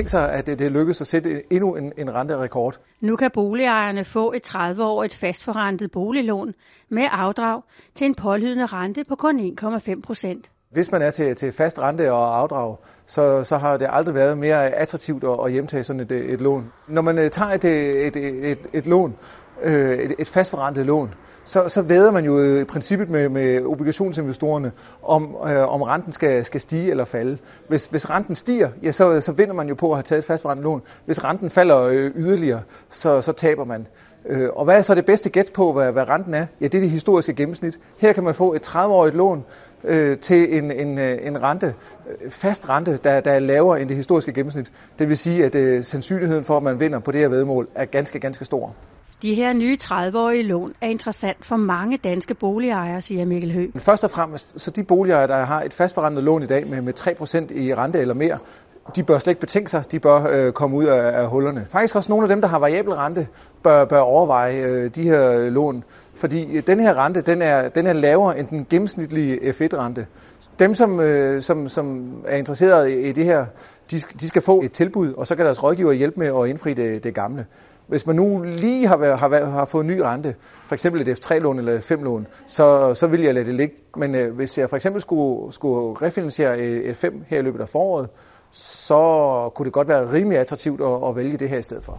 Tænk sig, at det, lykkedes at sætte endnu en, en renterekord. Nu kan boligejerne få et 30-årigt fastforrentet boliglån med afdrag til en pålydende rente på kun 1,5 procent. Hvis man er til, til fast rente og afdrag, så, så har det aldrig været mere attraktivt at, at hjemtage sådan et, et lån. Når man øh, tager et, et, et, et, et lån, øh, et, et fastforrentet lån, så, så væder man jo øh, i princippet med, med obligationsinvestorerne, om, øh, om renten skal, skal stige eller falde. Hvis, hvis renten stiger, ja, så, så vinder man jo på at have taget et fastforrentet lån. Hvis renten falder øh, yderligere, så, så taber man. Øh, og hvad er så det bedste gæt på, hvad, hvad renten er? Ja, det er det historiske gennemsnit. Her kan man få et 30-årigt lån øh, til en, en, øh, en rente, øh, fast rente, der, der er lavere end det historiske gennemsnit. Det vil sige, at øh, sandsynligheden for, at man vinder på det her vedmål, er ganske, ganske stor. De her nye 30-årige lån er interessant for mange danske boligejere, siger Mikkel Høgh. Først og fremmest, så de boligejere, der har et fastforrentet lån i dag med, med 3% i rente eller mere, de bør slet ikke betænke sig, de bør øh, komme ud af, af hullerne. Faktisk også nogle af dem, der har variabel rente, bør, bør overveje øh, de her lån, fordi øh, den her rente, den er, den er lavere end den gennemsnitlige F1-rente. Dem, som, øh, som, som er interesseret i, i det her, de, de skal få et tilbud, og så kan deres rådgiver hjælpe med at indfri det, det gamle. Hvis man nu lige har, været, har, været, har fået en ny rente, for eksempel et F3-lån eller et 5-lån, så, så vil jeg lade det ligge. Men øh, hvis jeg for eksempel skulle, skulle refinansiere øh, et F5 her i løbet af foråret, så kunne det godt være rimelig attraktivt at, at vælge det her i stedet for.